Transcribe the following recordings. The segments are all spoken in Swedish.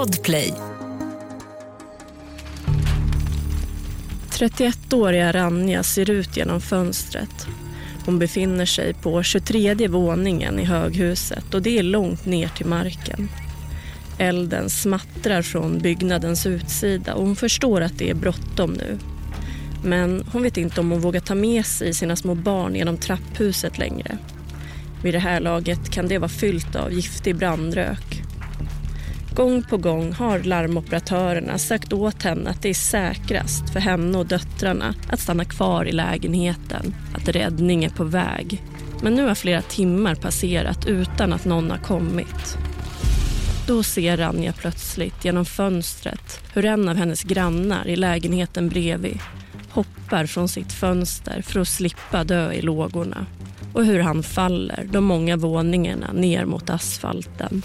Podplay. 31-åriga Ranja ser ut genom fönstret. Hon befinner sig på 23 våningen i höghuset och det är långt ner till marken. Elden smattrar från byggnadens utsida och hon förstår att det är bråttom nu. Men hon vet inte om hon vågar ta med sig sina små barn genom trapphuset längre. Vid det här laget kan det vara fyllt av giftig brandrök. Gång på gång har larmoperatörerna sagt åt henne att det är säkrast för henne och döttrarna att stanna kvar i lägenheten, att räddning är på väg. Men nu har flera timmar passerat utan att någon har kommit. Då ser Ranja plötsligt genom fönstret hur en av hennes grannar i lägenheten bredvid hoppar från sitt fönster för att slippa dö i lågorna och hur han faller de många våningarna ner mot asfalten.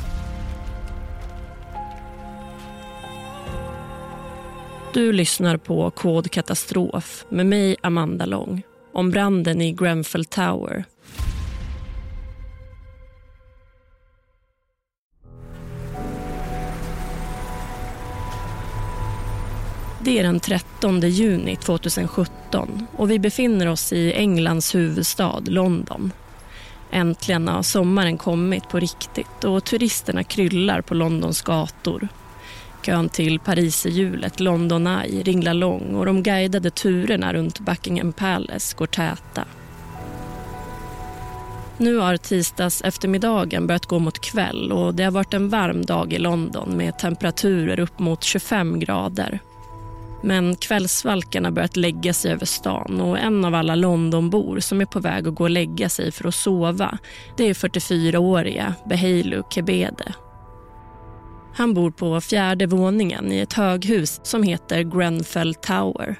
Du lyssnar på Kod katastrof med mig, Amanda Lång om branden i Grenfell Tower Det är den 13 juni 2017 och vi befinner oss i Englands huvudstad London. Äntligen har sommaren kommit på riktigt och turisterna kryllar på Londons gator. Kön till Pariserhjulet London Eye ringlar lång och de guidade turerna runt Buckingham Palace går täta. Nu har tisdags eftermiddagen börjat gå mot kväll och det har varit en varm dag i London med temperaturer upp mot 25 grader. Men kvällsvalkarna börjat lägga sig över stan och en av alla Londonbor som är på väg att gå och lägga sig för att sova det är 44-åriga Behailu Kebede. Han bor på fjärde våningen i ett höghus som heter Grenfell Tower.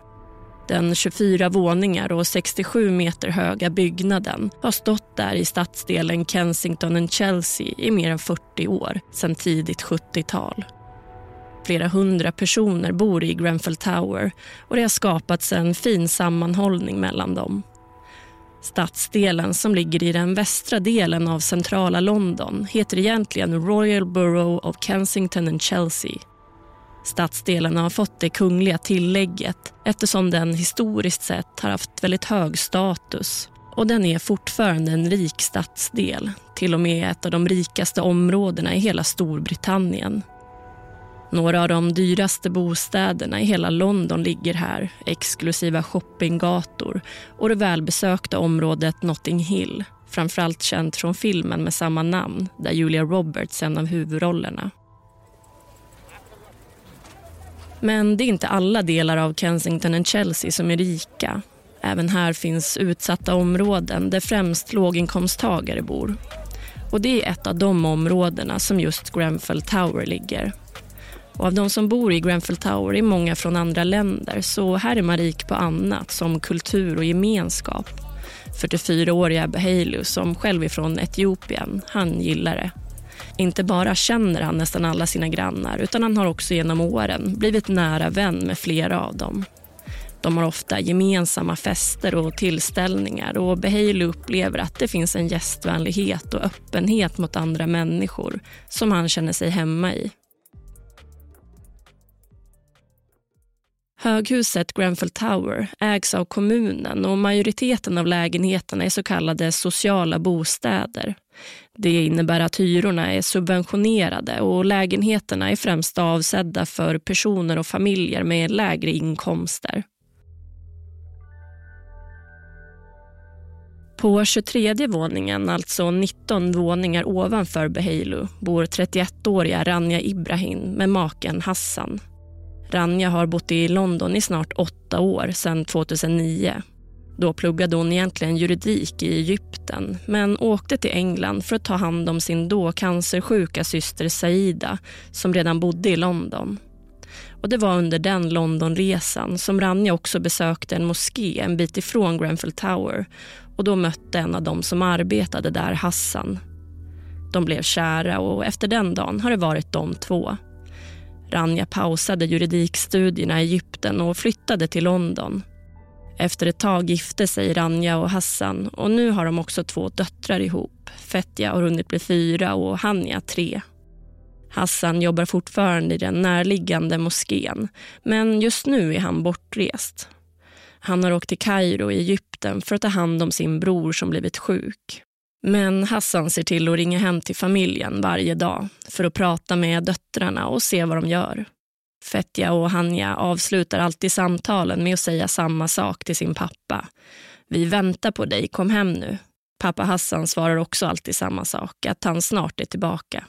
Den 24 våningar och 67 meter höga byggnaden har stått där i stadsdelen Kensington and Chelsea i mer än 40 år, sedan tidigt 70-tal. Flera hundra personer bor i Grenfell Tower och det har skapats en fin sammanhållning mellan dem. Stadsdelen som ligger i den västra delen av centrala London heter egentligen Royal Borough of Kensington and Chelsea. Stadsdelen har fått det kungliga tillägget eftersom den historiskt sett har haft väldigt hög status. Och den är fortfarande en rik stadsdel, till och med ett av de rikaste områdena i hela Storbritannien. Några av de dyraste bostäderna i hela London ligger här, exklusiva shoppinggator och det välbesökta området Notting Hill, framförallt känt från filmen med samma namn där Julia Roberts är en av huvudrollerna. Men det är inte alla delar av Kensington och Chelsea som är rika. Även här finns utsatta områden där främst låginkomsttagare bor. Och det är ett av de områdena som just Grenfell Tower ligger. Och av de som bor i Grenfell Tower är många från andra länder så här är man rik på annat som kultur och gemenskap. 44-åriga Behailu som själv är från Etiopien, han gillar det. Inte bara känner han nästan alla sina grannar utan han har också genom åren blivit nära vän med flera av dem. De har ofta gemensamma fester och tillställningar och Behailu upplever att det finns en gästvänlighet och öppenhet mot andra människor som han känner sig hemma i. Höghuset Grenfell Tower ägs av kommunen och majoriteten av lägenheterna är så kallade sociala bostäder. Det innebär att hyrorna är subventionerade och lägenheterna är främst avsedda för personer och familjer med lägre inkomster. På 23 våningen, alltså 19 våningar ovanför Behailu, bor 31-åriga Rania Ibrahim med maken Hassan. Ranja har bott i London i snart åtta år, sedan 2009. Då pluggade hon egentligen juridik i Egypten men åkte till England för att ta hand om sin då cancersjuka syster Saida som redan bodde i London. Och Det var under den Londonresan som Ranja också besökte en moské en bit ifrån Grenfell Tower och då mötte en av dem som arbetade där Hassan. De blev kära och efter den dagen har det varit de två. Ranja pausade juridikstudierna i Egypten och flyttade till London. Efter ett tag gifte sig Ranja och Hassan och nu har de också två döttrar ihop. Fetja har hunnit bli fyra och Hanja tre. Hassan jobbar fortfarande i den närliggande moskén men just nu är han bortrest. Han har åkt till Kairo i Egypten för att ta hand om sin bror som blivit sjuk. Men Hassan ser till att ringa hem till familjen varje dag för att prata med döttrarna och se vad de gör. Fetja och Hanja avslutar alltid samtalen med att säga samma sak till sin pappa. Vi väntar på dig, kom hem nu. Pappa Hassan svarar också alltid samma sak, att han snart är tillbaka.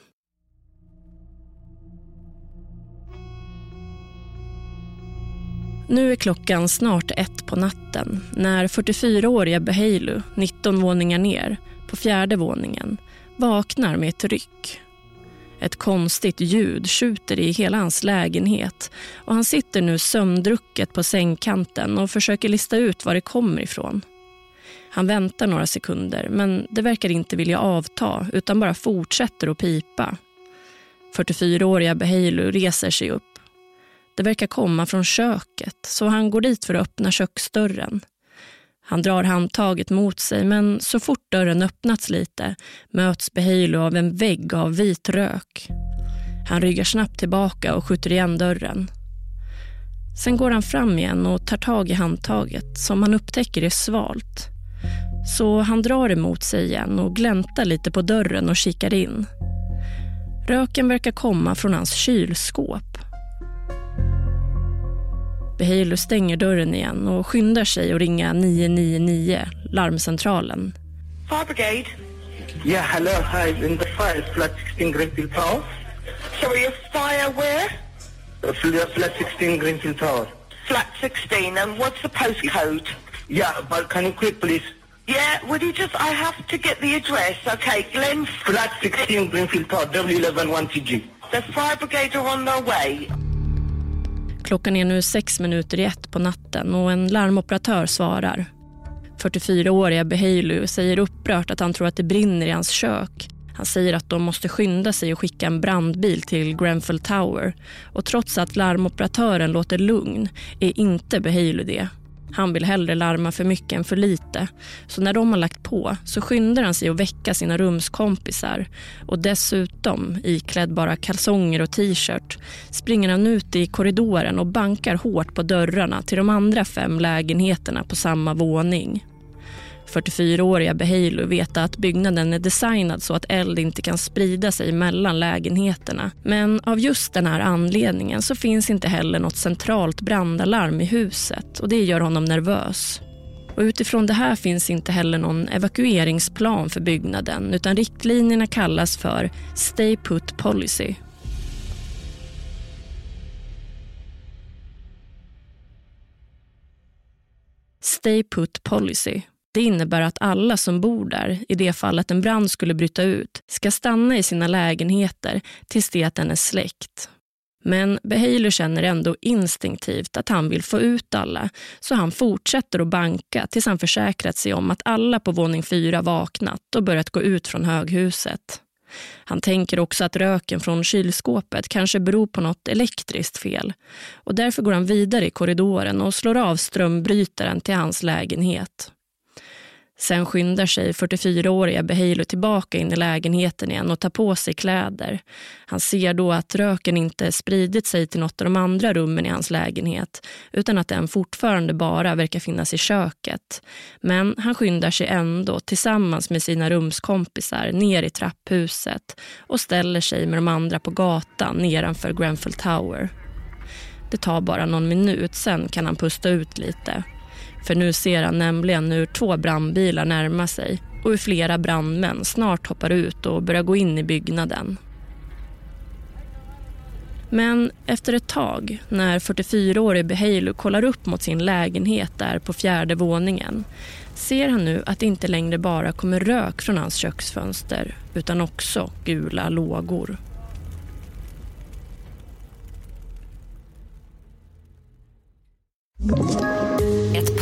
Nu är klockan snart ett på natten när 44-åriga Beheilu, 19 våningar ner, på fjärde våningen, vaknar med ett ryck. Ett konstigt ljud skjuter i hela hans lägenhet och han sitter nu sömndrucket på sängkanten och försöker lista ut var det kommer ifrån. Han väntar några sekunder men det verkar inte vilja avta utan bara fortsätter att pipa. 44-åriga Beheilu reser sig upp. Det verkar komma från köket så han går dit för att öppna köksdörren. Han drar handtaget mot sig men så fort dörren öppnats lite möts Beheilu av en vägg av vit rök. Han ryggar snabbt tillbaka och skjuter igen dörren. Sen går han fram igen och tar tag i handtaget som han upptäcker är svalt. Så han drar emot sig igen och gläntar lite på dörren och kikar in. Röken verkar komma från hans kylskåp. Beheilu stänger dörren igen och skyndar sig att ringa 999, larmcentralen. Fire brigade. Yeah, hello, hi, in the fire, flat 16 Greenfield Tower. Sorry, a fire where? Uh, fl- flat 16 Greenfield Tower. Flat 16. And what's the postcode? Yeah, but can you quick, please? Yeah, would you just, I have to get the address. Okay, Glen, Flat 16 Greenfield Tower, W11 1TG. the fire brigade are on their way. Klockan är nu sex minuter i ett på natten och en larmoperatör svarar. 44-åriga Behailu säger upprört att han tror att det brinner i hans kök. Han säger att de måste skynda sig och skicka en brandbil till Grenfell Tower. Och trots att larmoperatören låter lugn är inte Behailu det. Han vill hellre larma för mycket än för lite. Så när de har lagt på så skyndar han sig att väcka sina rumskompisar. Och dessutom, iklädd bara kalsonger och t-shirt, springer han ut i korridoren och bankar hårt på dörrarna till de andra fem lägenheterna på samma våning. 44-åriga Beheilu veta att byggnaden är designad så att eld inte kan sprida sig mellan lägenheterna. Men av just den här anledningen så finns inte heller något centralt brandalarm i huset och det gör honom nervös. Och utifrån det här finns inte heller någon evakueringsplan för byggnaden utan riktlinjerna kallas för Stay Put Policy. Stay Put Policy. Det innebär att alla som bor där, i det fall att en brand skulle bryta ut, ska stanna i sina lägenheter tills det att den är släckt. Men Beheilu känner ändå instinktivt att han vill få ut alla så han fortsätter att banka tills han försäkrat sig om att alla på våning fyra vaknat och börjat gå ut från höghuset. Han tänker också att röken från kylskåpet kanske beror på något elektriskt fel och därför går han vidare i korridoren och slår av strömbrytaren till hans lägenhet. Sen skyndar sig 44-åriga Behailo tillbaka in i lägenheten igen och tar på sig kläder. Han ser då att röken inte spridit sig till något av de andra rummen i hans lägenhet utan att den fortfarande bara verkar finnas i köket. Men han skyndar sig ändå tillsammans med sina rumskompisar ner i trapphuset och ställer sig med de andra på gatan nedanför Grenfell Tower. Det tar bara någon minut, sen kan han pusta ut lite. För nu ser han nämligen hur två brandbilar närmar sig och hur flera brandmän snart hoppar ut och börjar gå in i byggnaden. Men efter ett tag, när 44-årige Beheilu kollar upp mot sin lägenhet där på fjärde våningen ser han nu att det inte längre bara kommer rök från hans köksfönster utan också gula lågor.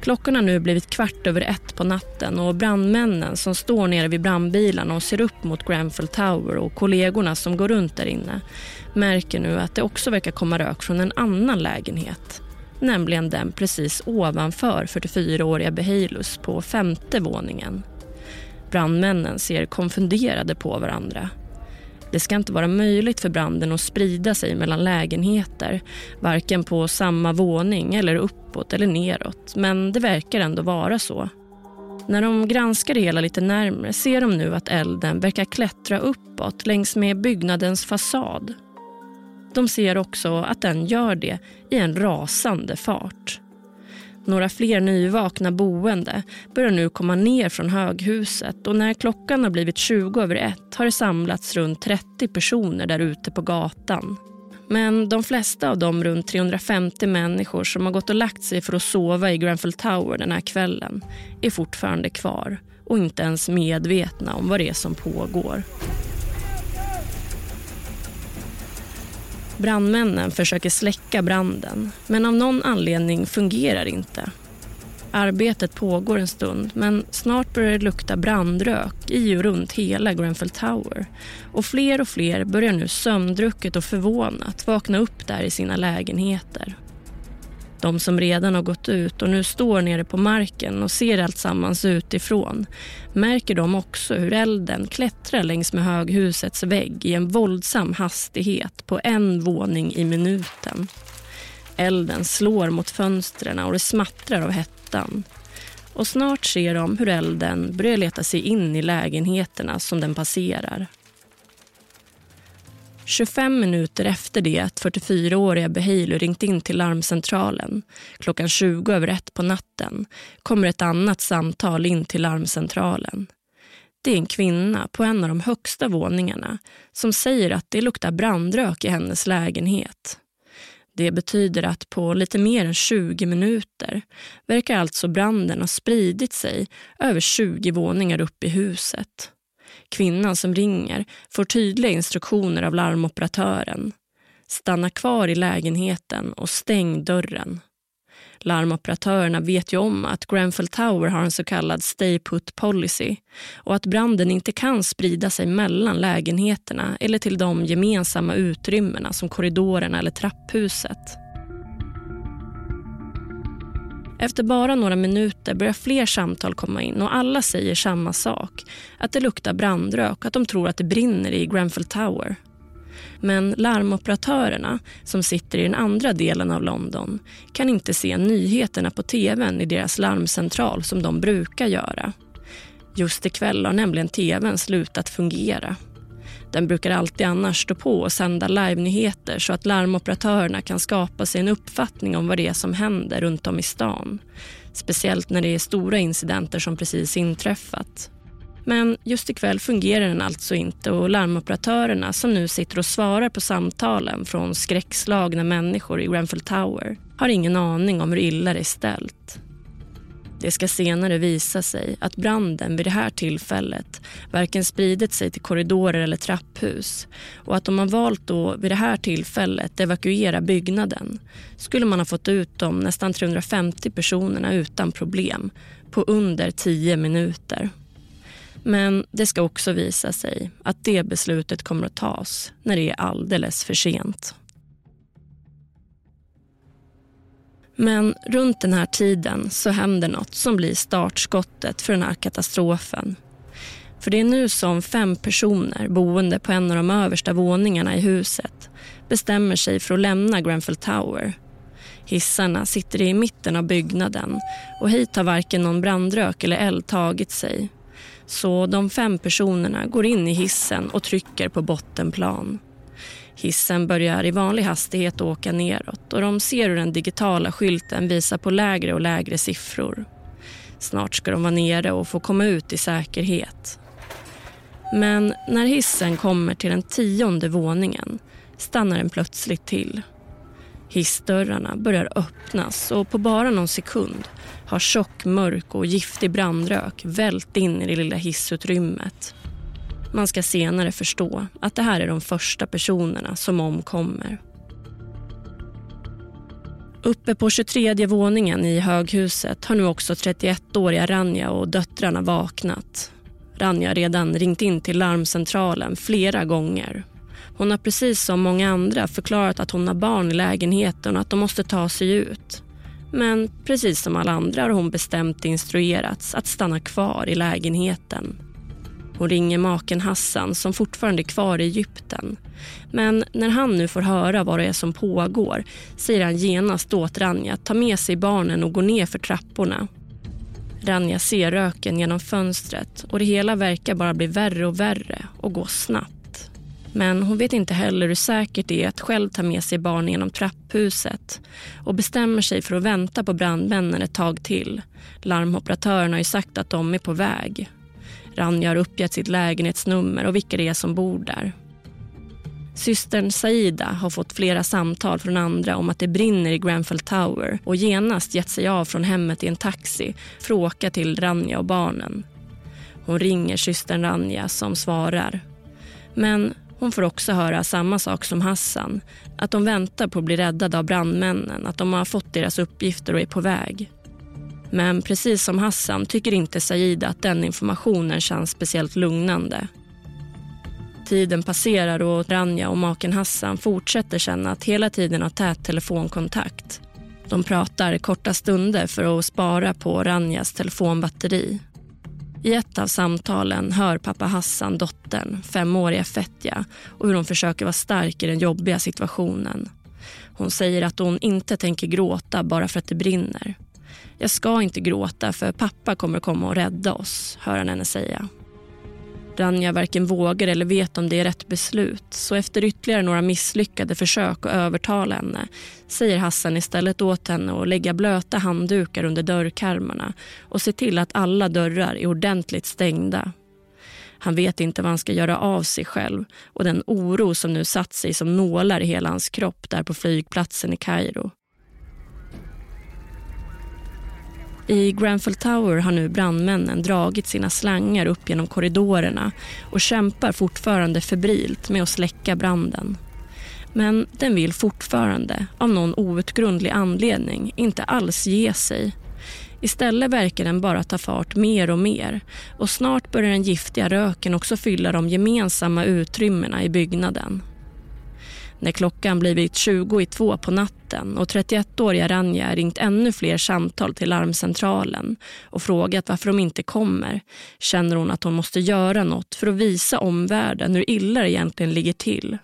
Klockan har nu blivit kvart över ett på natten och brandmännen som står nere vid brandbilarna och ser upp mot Grenfell Tower och kollegorna som går runt där inne märker nu att det också verkar komma rök från en annan lägenhet. Nämligen den precis ovanför 44-åriga Behailus på femte våningen. Brandmännen ser konfunderade på varandra. Det ska inte vara möjligt för branden att sprida sig mellan lägenheter varken på samma våning eller uppåt eller neråt. Men det verkar ändå vara så. När de granskar det hela lite närmre ser de nu att elden verkar klättra uppåt längs med byggnadens fasad. De ser också att den gör det i en rasande fart. Några fler nyvakna boende börjar nu komma ner från höghuset och när klockan har blivit 20 över ett har det samlats runt 30 personer där ute på gatan. Men de flesta av de runt 350 människor som har gått och lagt sig för att sova i Grenfell Tower den här kvällen är fortfarande kvar och inte ens medvetna om vad det är som pågår. Brandmännen försöker släcka branden men av någon anledning fungerar inte. Arbetet pågår en stund men snart börjar det lukta brandrök i och runt hela Grenfell Tower. Och fler och fler börjar nu sömndrucket och förvånat vakna upp där i sina lägenheter. De som redan har gått ut och nu står nere på marken och ser allt sammans utifrån märker de också hur elden klättrar längs med höghusets vägg i en våldsam hastighet på en våning i minuten. Elden slår mot fönstren och det smattrar av hettan. Och snart ser de hur elden börjar leta sig in i lägenheterna som den passerar. 25 minuter efter det att 44-åriga Behailey ringt in till larmcentralen klockan 20 över ett på natten kommer ett annat samtal in till larmcentralen. Det är en kvinna på en av de högsta våningarna som säger att det luktar brandrök i hennes lägenhet. Det betyder att på lite mer än 20 minuter verkar alltså branden ha spridit sig över 20 våningar upp i huset. Kvinnan som ringer får tydliga instruktioner av larmoperatören. Stanna kvar i lägenheten och stäng dörren. Larmoperatörerna vet ju om att Grenfell Tower har en så kallad stay put policy och att branden inte kan sprida sig mellan lägenheterna eller till de gemensamma utrymmena som korridorerna eller trapphuset. Efter bara några minuter börjar fler samtal komma in och alla säger samma sak. Att det luktar brandrök och att de tror att det brinner i Grenfell Tower. Men larmoperatörerna som sitter i den andra delen av London kan inte se nyheterna på tvn i deras larmcentral som de brukar göra. Just ikväll har nämligen tvn slutat fungera. Den brukar alltid annars stå på och sända live-nyheter så att larmoperatörerna kan skapa sig en uppfattning om vad det är som händer runt om i stan. Speciellt när det är stora incidenter som precis inträffat. Men just ikväll fungerar den alltså inte och larmoperatörerna som nu sitter och svarar på samtalen från skräckslagna människor i Grenfell Tower har ingen aning om hur illa det är ställt. Det ska senare visa sig att branden vid det här tillfället varken spridit sig till korridorer eller trapphus och att om man valt då vid det här tillfället evakuera byggnaden skulle man ha fått ut de nästan 350 personerna utan problem på under 10 minuter. Men det ska också visa sig att det beslutet kommer att tas när det är alldeles för sent. Men runt den här tiden så händer något som blir startskottet för den här katastrofen. För det är nu som fem personer boende på en av de översta våningarna i huset bestämmer sig för att lämna Grenfell Tower. Hissarna sitter i mitten av byggnaden och hit har varken någon brandrök eller eld tagit sig. Så de fem personerna går in i hissen och trycker på bottenplan. Hissen börjar i vanlig hastighet åka neråt och de ser hur den digitala skylten visar på lägre och lägre siffror. Snart ska de vara nere och få komma ut i säkerhet. Men när hissen kommer till den tionde våningen stannar den plötsligt till. Hissdörrarna börjar öppnas och på bara någon sekund har tjock, mörk och giftig brandrök vält in i det lilla hissutrymmet. Man ska senare förstå att det här är de första personerna som omkommer. Uppe på 23 våningen i höghuset har nu också 31-åriga Ranja och döttrarna vaknat. Ranja har redan ringt in till larmcentralen flera gånger. Hon har precis som många andra förklarat att hon har barn i lägenheten och att de måste ta sig ut. Men precis som alla andra har hon bestämt instruerats att stanna kvar i lägenheten. Hon ringer maken Hassan som fortfarande är kvar i Egypten. Men när han nu får höra vad det är som pågår säger han genast åt Ranja att ta med sig barnen och gå ner för trapporna. Ranja ser röken genom fönstret och det hela verkar bara bli värre och värre och gå snabbt. Men hon vet inte heller hur säkert det är att själv ta med sig barnen genom trapphuset och bestämmer sig för att vänta på brandmännen ett tag till. Larmoperatören har ju sagt att de är på väg. Ranja har uppgett sitt lägenhetsnummer och vilka det är som bor där. Systern Saida har fått flera samtal från andra om att det brinner i Grenfell Tower och genast gett sig av från hemmet i en taxi för att åka till Ranja och barnen. Hon ringer systern Ranja som svarar. Men hon får också höra samma sak som Hassan. Att de väntar på att bli räddade av brandmännen, att de har fått deras uppgifter och är på väg. Men precis som Hassan tycker inte Saida att den informationen känns speciellt lugnande. Tiden passerar och Ranja och maken Hassan fortsätter känna att hela tiden ha tät telefonkontakt. De pratar korta stunder för att spara på Ranjas telefonbatteri. I ett av samtalen hör pappa Hassan dottern, femåriga Fetja och hur hon försöker vara stark i den jobbiga situationen. Hon säger att hon inte tänker gråta bara för att det brinner. Jag ska inte gråta för pappa kommer komma och rädda oss, hör han henne säga. Ranja varken vågar eller vet om det är rätt beslut så efter ytterligare några misslyckade försök att övertala henne säger Hassan istället åt henne att lägga blöta handdukar under dörrkarmarna och se till att alla dörrar är ordentligt stängda. Han vet inte vad han ska göra av sig själv och den oro som nu satt sig som nålar i hela hans kropp där på flygplatsen i Kairo. I Grenfell Tower har nu brandmännen dragit sina slangar upp genom korridorerna och kämpar fortfarande febrilt med att släcka branden. Men den vill fortfarande, av någon outgrundlig anledning, inte alls ge sig. Istället verkar den bara ta fart mer och mer och snart börjar den giftiga röken också fylla de gemensamma utrymmena i byggnaden. När klockan blivit 20 i två på natten och 31-åriga Ranja ringt ännu fler samtal till larmcentralen och frågat varför de inte kommer känner hon att hon måste göra något för att visa omvärlden hur illa det egentligen ligger till.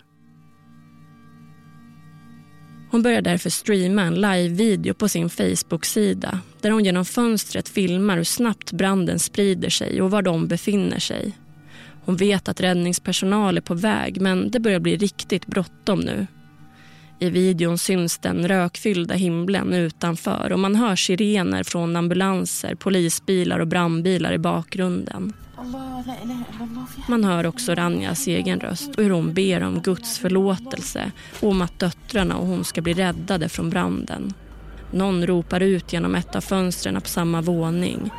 Hon börjar därför streama en live-video på sin Facebook-sida där hon genom fönstret filmar hur snabbt branden sprider sig och var de befinner sig. Hon vet att räddningspersonal är på väg men det börjar bli riktigt bråttom nu. I videon syns den rökfyllda himlen utanför och man hör sirener från ambulanser, polisbilar och brandbilar i bakgrunden. Man hör också Ranjas egen röst och hur hon ber om Guds förlåtelse och om att döttrarna och hon ska bli räddade från branden. Någon ropar ut genom ett av fönstren på samma våning.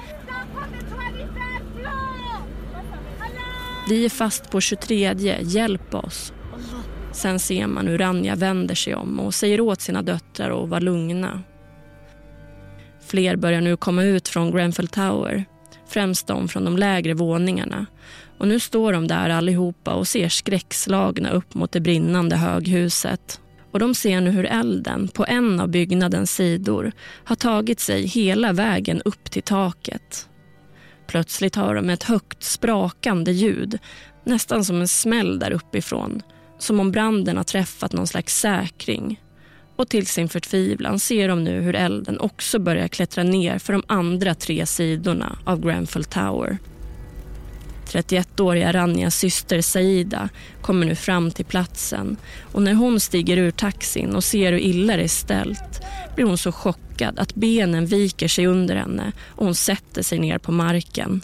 Vi är fast på 23, hjälp oss. Sen ser man hur Ranja vänder sig om och säger åt sina döttrar att vara lugna. Fler börjar nu komma ut från Grenfell Tower, främst de från de lägre våningarna. Och nu står de där allihopa och ser skräckslagna upp mot det brinnande höghuset. Och de ser nu hur elden på en av byggnadens sidor har tagit sig hela vägen upp till taket. Plötsligt hör de ett högt sprakande ljud, nästan som en smäll där uppifrån. Som om branden har träffat någon slags säkring. Och till sin förtvivlan ser de nu hur elden också börjar klättra ner för de andra tre sidorna av Grenfell Tower. 31-åriga Ranjas syster Saida kommer nu fram till platsen och när hon stiger ur taxin och ser hur illa det är ställt blir hon så chockad att benen viker sig under henne och hon sätter sig ner på marken.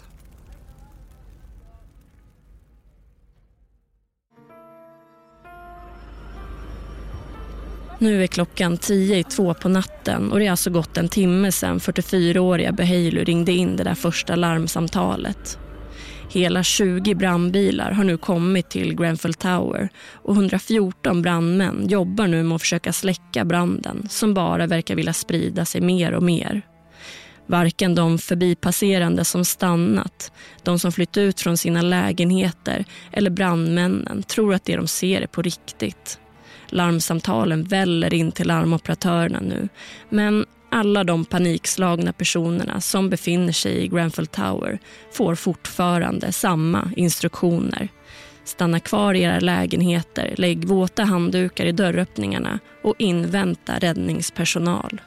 Nu är klockan tio i två på natten och det är alltså gått en timme sedan 44-åriga Beheilu ringde in det där första larmsamtalet. Hela 20 brandbilar har nu kommit till Grenfell Tower och 114 brandmän jobbar nu med att försöka släcka branden som bara verkar vilja sprida sig mer och mer. Varken de förbipasserande som stannat, de som flytt ut från sina lägenheter eller brandmännen tror att det de ser är på riktigt. Larmsamtalen väller in till larmoperatörerna nu. Men alla de panikslagna personerna som befinner sig i Grenfell Tower får fortfarande samma instruktioner. Stanna kvar i era lägenheter, lägg våta handdukar i dörröppningarna och invänta räddningspersonal.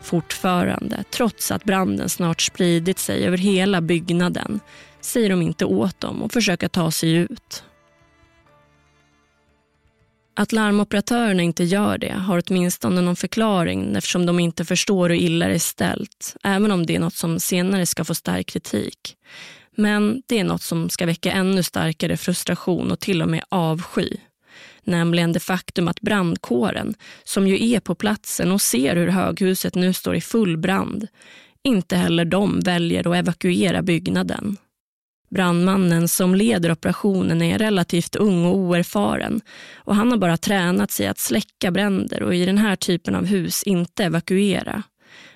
Fortfarande, trots att branden snart spridit sig över hela byggnaden, säger de inte åt dem att försöka ta sig ut. Att larmoperatörerna inte gör det har åtminstone någon förklaring eftersom de inte förstår hur illa det är ställt, även om det är något som senare ska få stark kritik. Men det är något som ska väcka ännu starkare frustration och till och med avsky. Nämligen det faktum att brandkåren, som ju är på platsen och ser hur höghuset nu står i full brand, inte heller de väljer att evakuera byggnaden. Brandmannen som leder operationen är relativt ung och oerfaren och han har bara tränat sig att släcka bränder och i den här typen av hus inte evakuera.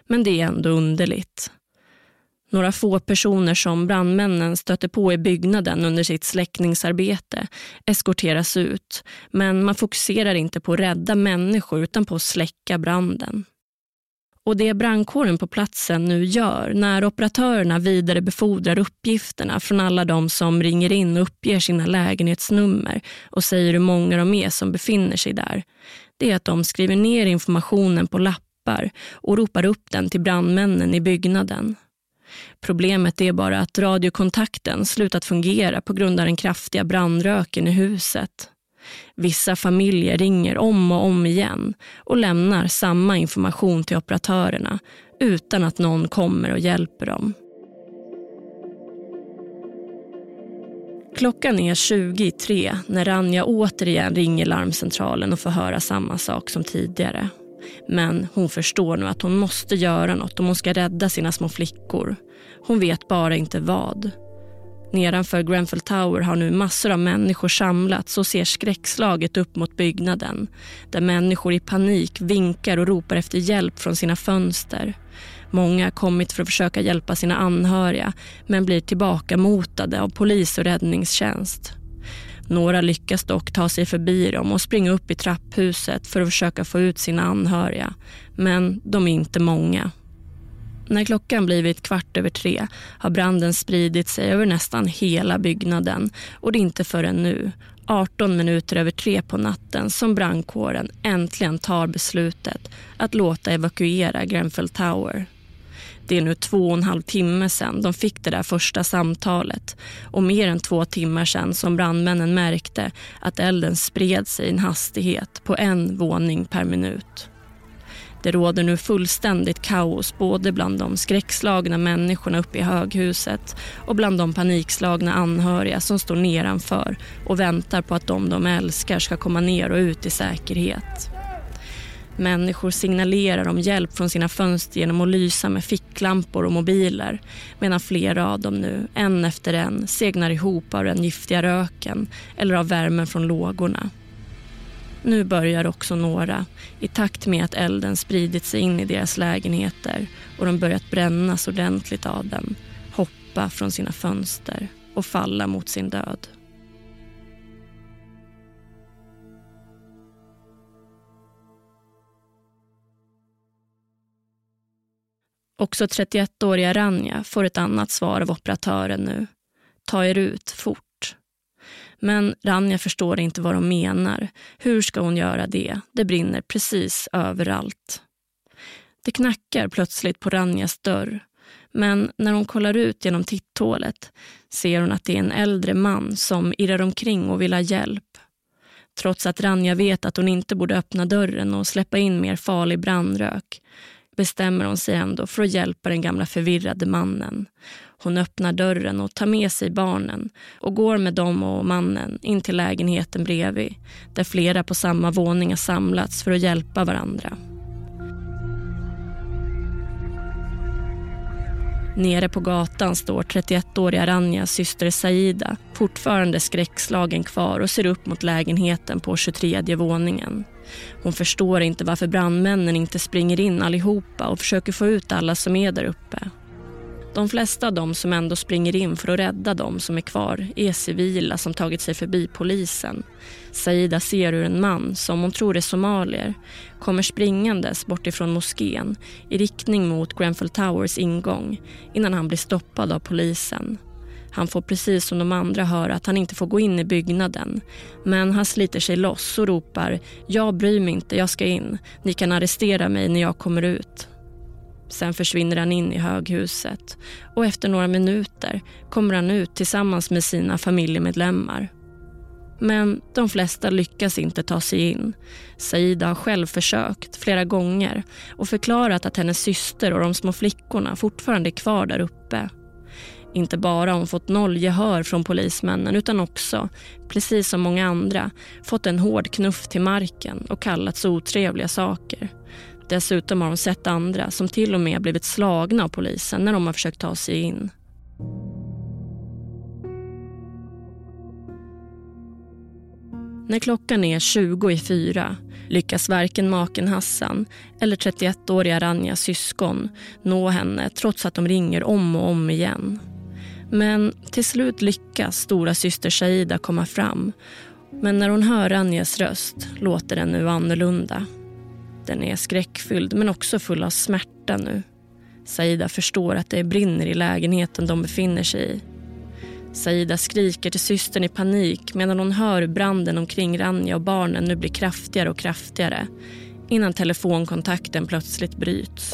Men det är ändå underligt. Några få personer som brandmännen stöter på i byggnaden under sitt släckningsarbete eskorteras ut men man fokuserar inte på att rädda människor utan på att släcka branden. Och det brandkåren på platsen nu gör när operatörerna vidarebefordrar uppgifterna från alla de som ringer in och uppger sina lägenhetsnummer och säger hur många de är som befinner sig där, det är att de skriver ner informationen på lappar och ropar upp den till brandmännen i byggnaden. Problemet är bara att radiokontakten slutat fungera på grund av den kraftiga brandröken i huset. Vissa familjer ringer om och om igen och lämnar samma information till operatörerna utan att någon kommer och hjälper dem. Klockan är 23 när Ranja återigen ringer larmcentralen och får höra samma sak som tidigare. Men hon förstår nu att hon måste göra något om hon ska rädda sina små flickor. Hon vet bara inte vad. Nedanför Grenfell Tower har nu massor av människor samlats och ser skräckslaget upp mot byggnaden. Där människor i panik vinkar och ropar efter hjälp från sina fönster. Många har kommit för att försöka hjälpa sina anhöriga men blir tillbakamotade av polis och räddningstjänst. Några lyckas dock ta sig förbi dem och springa upp i trapphuset för att försöka få ut sina anhöriga. Men de är inte många. När klockan blivit kvart över tre har branden spridit sig över nästan hela byggnaden och det är inte förrän nu, 18 minuter över tre på natten, som brandkåren äntligen tar beslutet att låta evakuera Grenfell Tower. Det är nu två och en halv timme sedan de fick det där första samtalet och mer än två timmar sedan som brandmännen märkte att elden spred sig i en hastighet på en våning per minut. Det råder nu fullständigt kaos både bland de skräckslagna människorna uppe i höghuset och bland de panikslagna anhöriga som står nedanför och väntar på att de de älskar ska komma ner och ut i säkerhet. Människor signalerar om hjälp från sina fönster genom att lysa med ficklampor och mobiler medan flera av dem nu, en efter en, segnar ihop av den giftiga röken eller av värmen från lågorna. Nu börjar också några, i takt med att elden spridit sig in i deras lägenheter och de börjat brännas ordentligt av den, hoppa från sina fönster och falla mot sin död. Också 31-åriga Ranja får ett annat svar av operatören nu. Ta er ut fort. Men Ranja förstår inte vad de menar. Hur ska hon göra det? Det brinner precis överallt. Det knackar plötsligt på Ranjas dörr. Men när hon kollar ut genom titthålet ser hon att det är en äldre man som irrar omkring och vill ha hjälp. Trots att Ranja vet att hon inte borde öppna dörren och släppa in mer farlig brandrök bestämmer hon sig ändå för att hjälpa den gamla förvirrade mannen. Hon öppnar dörren och tar med sig barnen och går med dem och mannen in till lägenheten bredvid där flera på samma våning har samlats för att hjälpa varandra. Nere på gatan står 31-åriga Ranjas syster Saida fortfarande skräckslagen kvar och ser upp mot lägenheten på 23 våningen. Hon förstår inte varför brandmännen inte springer in allihopa och försöker få ut alla som är där uppe. De flesta av dem som ändå springer in för att rädda dem som är kvar är civila som tagit sig förbi polisen. Saida ser hur en man, som hon tror är somalier, kommer springandes bort ifrån moskén i riktning mot Grenfell Towers ingång innan han blir stoppad av polisen. Han får precis som de andra höra att han inte får gå in i byggnaden. Men han sliter sig loss och ropar “Jag bryr mig inte, jag ska in. Ni kan arrestera mig när jag kommer ut”. Sen försvinner han in i höghuset och efter några minuter kommer han ut tillsammans med sina familjemedlemmar. Men de flesta lyckas inte ta sig in. Saida har själv försökt flera gånger och förklarat att hennes syster och de små flickorna fortfarande är kvar där uppe. Inte bara har hon fått noll gehör från polismännen utan också, precis som många andra, fått en hård knuff till marken och kallats otrevliga saker. Dessutom har de sett andra som till och med blivit slagna av polisen när de har försökt ta sig in. När klockan är 20 i fyra lyckas varken maken Hassan eller 31-åriga Ranjas syskon nå henne trots att de ringer om och om igen. Men till slut lyckas stora syster Shaida komma fram. Men när hon hör Ranjas röst låter den nu annorlunda. Den är skräckfylld men också full av smärta nu. Saida förstår att det brinner i lägenheten de befinner sig i. Saida skriker till systern i panik medan hon hör branden omkring Ranja och barnen nu blir kraftigare och kraftigare innan telefonkontakten plötsligt bryts.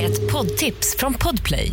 Ett poddtips från Podplay.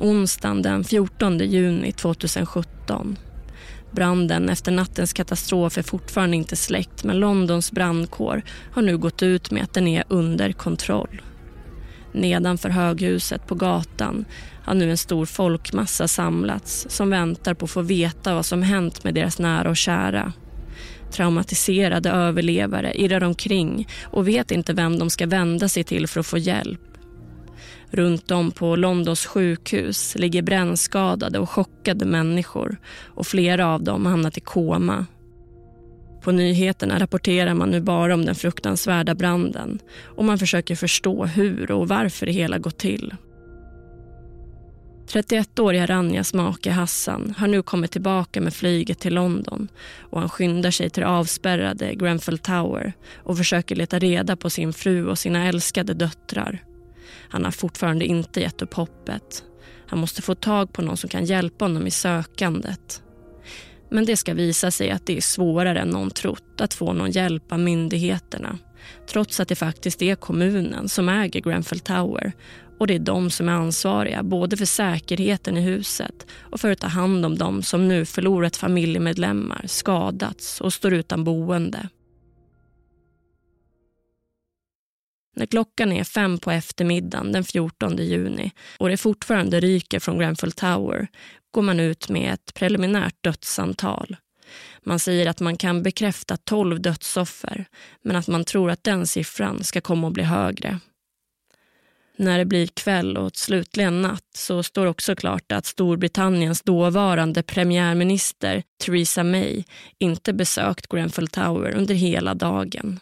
Onsdagen den 14 juni 2017. Branden efter nattens katastrof är fortfarande inte släckt men Londons brandkår har nu gått ut med att den är under kontroll. Nedanför höghuset på gatan har nu en stor folkmassa samlats som väntar på att få veta vad som hänt med deras nära och kära. Traumatiserade överlevare irrar omkring och vet inte vem de ska vända sig till för att få hjälp. Runt om på Londons sjukhus ligger brännskadade och chockade människor och flera av dem har hamnat i koma. På nyheterna rapporterar man nu bara om den fruktansvärda branden och man försöker förstå hur och varför det hela gått till. 31-åriga Ranjas make Hassan har nu kommit tillbaka med flyget till London och han skyndar sig till det avspärrade Grenfell Tower och försöker leta reda på sin fru och sina älskade döttrar. Han har fortfarande inte gett upp hoppet. Han måste få tag på någon som kan hjälpa honom i sökandet. Men det ska visa sig att det är svårare än någon trott att få någon hjälp av myndigheterna. Trots att det faktiskt är kommunen som äger Grenfell Tower och det är de som är ansvariga både för säkerheten i huset och för att ta hand om dem som nu förlorat familjemedlemmar, skadats och står utan boende. När klockan är fem på eftermiddagen den 14 juni och det fortfarande ryker från Grenfell Tower går man ut med ett preliminärt dödsantal. Man säger att man kan bekräfta 12 dödsoffer men att man tror att den siffran ska komma att bli högre. När det blir kväll och slutligen natt så står också klart att Storbritanniens dåvarande premiärminister Theresa May inte besökt Grenfell Tower under hela dagen.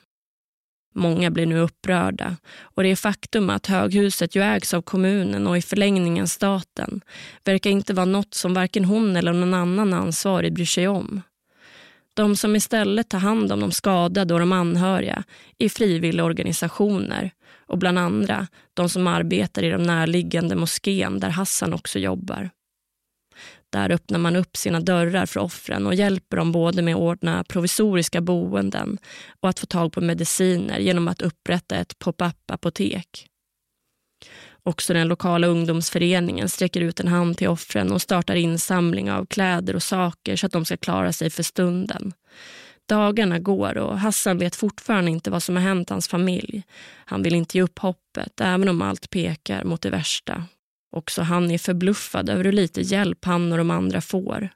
Många blir nu upprörda och det faktum att höghuset ju ägs av kommunen och i förlängningen staten verkar inte vara något som varken hon eller någon annan ansvarig bryr sig om. De som istället tar hand om de skadade och de anhöriga är frivilligorganisationer och bland andra de som arbetar i de närliggande moskén där Hassan också jobbar. Där öppnar man upp sina dörrar för offren och hjälper dem både med att ordna provisoriska boenden och att få tag på mediciner genom att upprätta ett pop-up-apotek. Också den lokala ungdomsföreningen sträcker ut en hand till offren och startar insamling av kläder och saker så att de ska klara sig för stunden. Dagarna går och Hassan vet fortfarande inte vad som har hänt hans familj. Han vill inte ge upp hoppet, även om allt pekar mot det värsta. Också han är förbluffad över hur lite hjälp han och de andra får.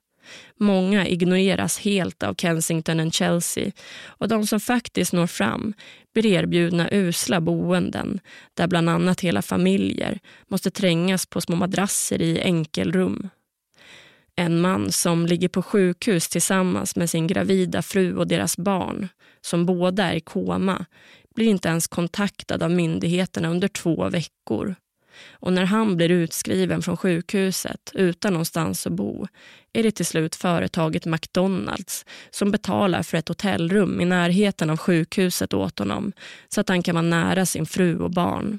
Många ignoreras helt av Kensington och Chelsea och de som faktiskt når fram blir erbjudna usla boenden där bland annat hela familjer måste trängas på små madrasser i enkelrum. En man som ligger på sjukhus tillsammans med sin gravida fru och deras barn, som båda är i koma, blir inte ens kontaktad av myndigheterna under två veckor. Och när han blir utskriven från sjukhuset utan någonstans att bo är det till slut företaget McDonalds som betalar för ett hotellrum i närheten av sjukhuset åt honom så att han kan vara nära sin fru och barn.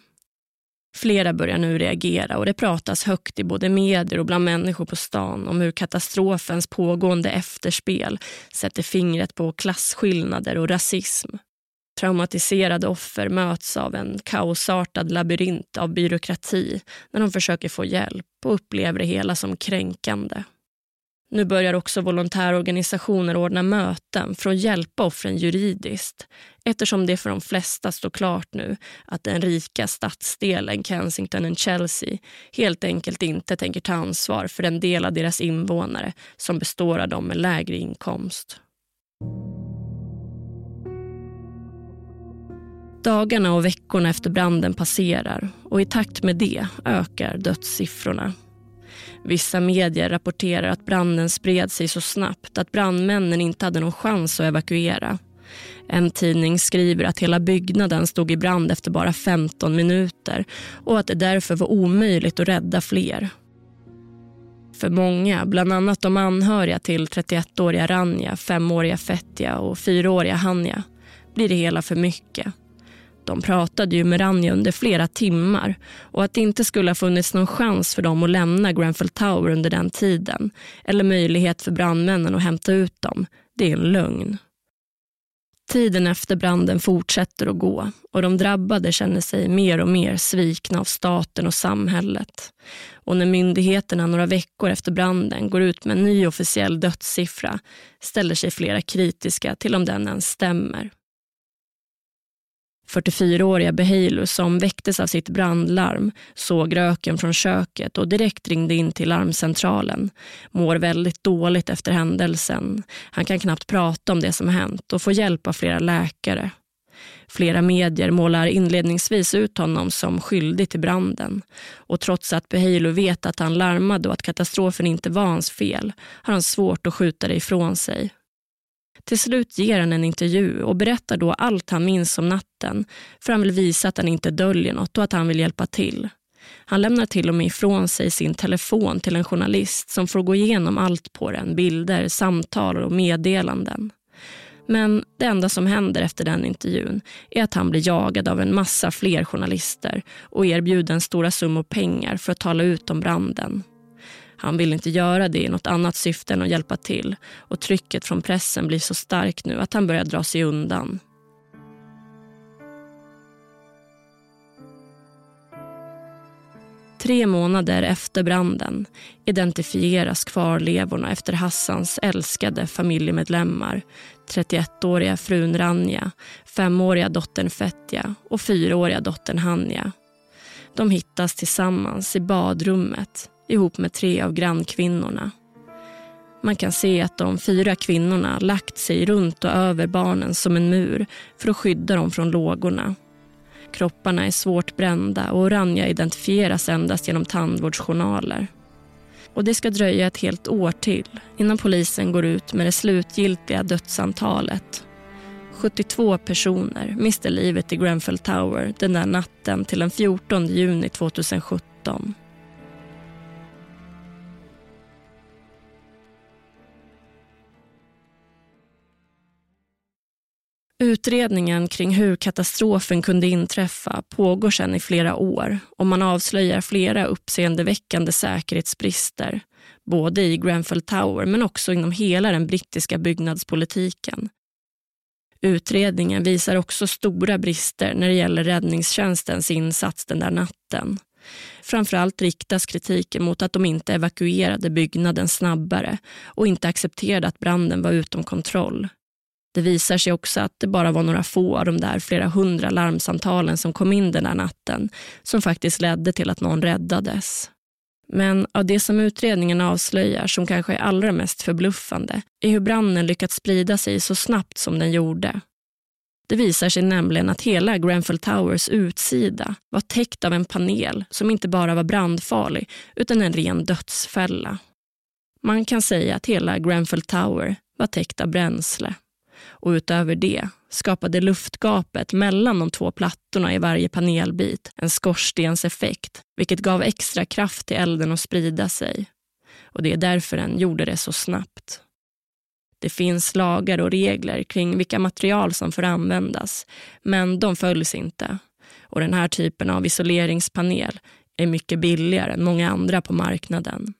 Flera börjar nu reagera och det pratas högt i både medier och bland människor på stan om hur katastrofens pågående efterspel sätter fingret på klasskillnader och rasism. Traumatiserade offer möts av en kaosartad labyrint av byråkrati när de försöker få hjälp och upplever det hela som kränkande. Nu börjar också volontärorganisationer ordna möten för att hjälpa offren juridiskt eftersom det för de flesta står klart nu att den rika stadsdelen Kensington och Chelsea helt enkelt inte tänker ta ansvar för den del av deras invånare som består av de med lägre inkomst. Dagarna och veckorna efter branden passerar och i takt med det ökar dödssiffrorna. Vissa medier rapporterar att branden spred sig så snabbt att brandmännen inte hade någon chans att evakuera. En tidning skriver att hela byggnaden stod i brand efter bara 15 minuter och att det därför var omöjligt att rädda fler. För många, bland annat de anhöriga till 31-åriga Ranja, 5-åriga Fetja och 4-åriga Hanja, blir det hela för mycket. De pratade ju med Ranja under flera timmar och att det inte skulle ha funnits någon chans för dem att lämna Grenfell Tower under den tiden eller möjlighet för brandmännen att hämta ut dem, det är en lögn. Tiden efter branden fortsätter att gå och de drabbade känner sig mer och mer svikna av staten och samhället. Och när myndigheterna några veckor efter branden går ut med en ny officiell dödssiffra ställer sig flera kritiska till om den ens stämmer. 44-åriga Behalu som väcktes av sitt brandlarm såg röken från köket och direkt ringde in till larmcentralen. Mår väldigt dåligt efter händelsen. Han kan knappt prata om det som hänt och får hjälp av flera läkare. Flera medier målar inledningsvis ut honom som skyldig till branden. Och trots att Behalu vet att han larmade och att katastrofen inte var hans fel har han svårt att skjuta det ifrån sig till slut ger han en intervju och berättar då allt han minns om natten för han vill visa att han inte döljer något och att han vill hjälpa till. Han lämnar till och med ifrån sig sin telefon till en journalist som får gå igenom allt på den, bilder, samtal och meddelanden. Men det enda som händer efter den intervjun är att han blir jagad av en massa fler journalister och erbjuden stora summor pengar för att tala ut om branden. Han vill inte göra det i något annat syfte än att hjälpa till och trycket från pressen blir så starkt nu att han börjar dra sig undan. Tre månader efter branden identifieras kvarlevorna efter Hassans älskade familjemedlemmar. 31-åriga frun Ranja, femåriga dottern Fetja och 4-åriga dottern Hanja. De hittas tillsammans i badrummet ihop med tre av grannkvinnorna. Man kan se att de fyra kvinnorna lagt sig runt och över barnen som en mur för att skydda dem från lågorna. Kropparna är svårt brända och Oranja identifieras endast genom tandvårdsjournaler. Och det ska dröja ett helt år till innan polisen går ut med det slutgiltiga dödsantalet. 72 personer miste livet i Grenfell Tower den där natten till den 14 juni 2017. Utredningen kring hur katastrofen kunde inträffa pågår sedan i flera år och man avslöjar flera uppseendeväckande säkerhetsbrister både i Grenfell Tower men också inom hela den brittiska byggnadspolitiken. Utredningen visar också stora brister när det gäller räddningstjänstens insats den där natten. Framförallt riktas kritiken mot att de inte evakuerade byggnaden snabbare och inte accepterade att branden var utom kontroll. Det visar sig också att det bara var några få av de där flera hundra larmsamtalen som kom in den där natten som faktiskt ledde till att någon räddades. Men av det som utredningen avslöjar som kanske är allra mest förbluffande är hur branden lyckats sprida sig så snabbt som den gjorde. Det visar sig nämligen att hela Grenfell Towers utsida var täckt av en panel som inte bara var brandfarlig utan en ren dödsfälla. Man kan säga att hela Grenfell Tower var täckt av bränsle och utöver det skapade luftgapet mellan de två plattorna i varje panelbit en skorstenseffekt vilket gav extra kraft till elden att sprida sig. Och det är därför den gjorde det så snabbt. Det finns lagar och regler kring vilka material som får användas men de följs inte. Och den här typen av isoleringspanel är mycket billigare än många andra på marknaden.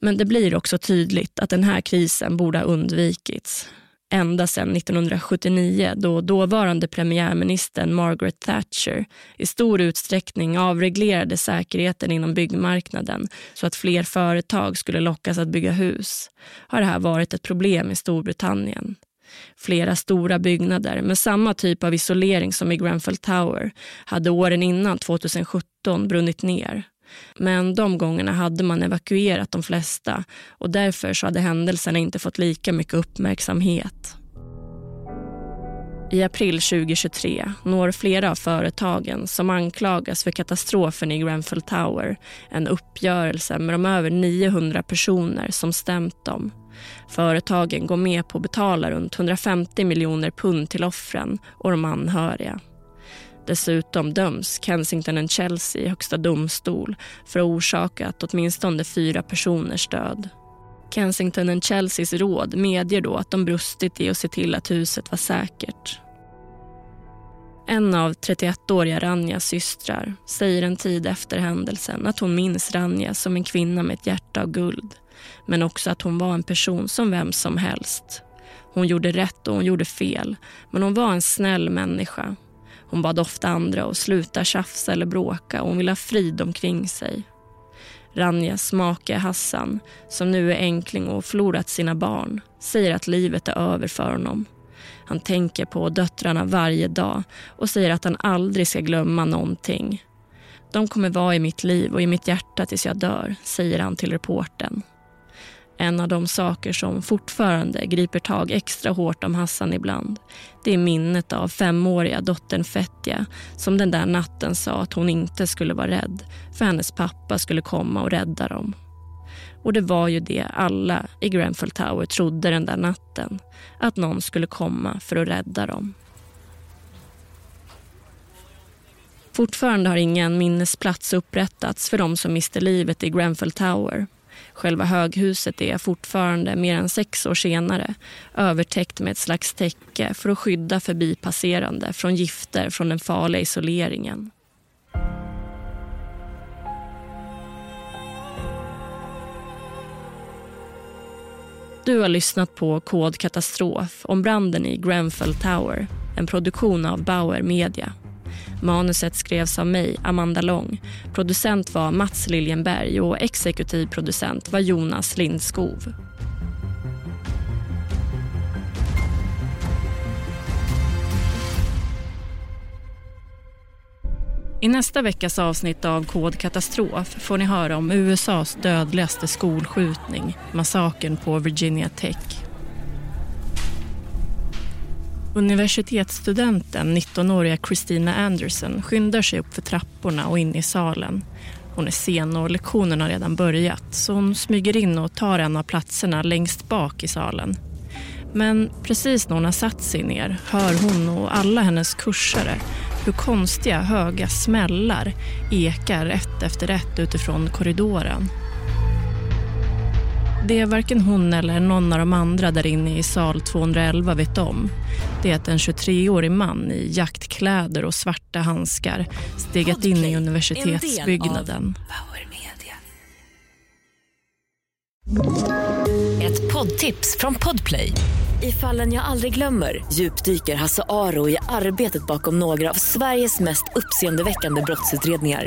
Men det blir också tydligt att den här krisen borde ha undvikits ända sedan 1979 då dåvarande premiärministern Margaret Thatcher i stor utsträckning avreglerade säkerheten inom byggmarknaden så att fler företag skulle lockas att bygga hus har det här varit ett problem i Storbritannien. Flera stora byggnader med samma typ av isolering som i Grenfell Tower hade åren innan 2017 brunnit ner. Men de gångerna hade man evakuerat de flesta och därför så hade händelserna inte fått lika mycket uppmärksamhet. I april 2023 når flera av företagen som anklagas för katastrofen i Grenfell Tower en uppgörelse med de över 900 personer som stämt dem. Företagen går med på att betala runt 150 miljoner pund till offren och de anhöriga. Dessutom döms Kensington and Chelsea i Högsta domstol för att ha orsakat åtminstone fyra personers död. Kensington and Chelseas råd medger då att de brustit i att se till att huset var säkert. En av 31-åriga Ranjas systrar säger en tid efter händelsen att hon minns Ranja som en kvinna med ett hjärta av guld men också att hon var en person som vem som helst. Hon gjorde rätt och hon gjorde fel men hon var en snäll människa hon bad ofta andra att sluta tjafsa eller bråka och hon ville ha frid omkring sig. Ranjas make Hassan, som nu är enkling och förlorat sina barn, säger att livet är över för honom. Han tänker på döttrarna varje dag och säger att han aldrig ska glömma någonting. De kommer vara i mitt liv och i mitt hjärta tills jag dör, säger han till reporten. En av de saker som fortfarande griper tag extra hårt om Hassan ibland det är minnet av femåriga dottern Fetja som den där natten sa att hon inte skulle vara rädd för hennes pappa skulle komma och rädda dem. Och det var ju det alla i Grenfell Tower trodde den där natten. Att någon skulle komma för att rädda dem. Fortfarande har ingen minnesplats upprättats för de som miste livet i Grenfell Tower Själva höghuset är fortfarande, mer än sex år senare, övertäckt med ett slags täcke för att skydda förbipasserande från gifter från den farliga isoleringen. Du har lyssnat på Kod katastrof om branden i Grenfell Tower, en produktion av Bauer Media. Manuset skrevs av mig, Amanda Lång. Producent var Mats Liljenberg och exekutiv producent var Jonas Lindskov. I nästa veckas avsnitt av Kod katastrof får ni höra om USAs dödligaste skolskjutning, massakern på Virginia Tech. Universitetsstudenten, 19-åriga Christina Anderson, skyndar sig upp för trapporna och in i salen. Hon är sen och lektionen har redan börjat så hon smyger in och tar en av platserna längst bak i salen. Men precis när hon har satt sig ner hör hon och alla hennes kursare hur konstiga höga smällar ekar ett efter ett utifrån korridoren det varken hon eller någon av de andra där inne i sal 211 vet om det är att en 23-årig man i jaktkläder och svarta handskar stegat in i universitetsbyggnaden. Ett poddtips från Podplay. I fallen jag aldrig glömmer djupdyker Hasse Aro i arbetet bakom några av Sveriges mest uppseendeväckande brottsutredningar.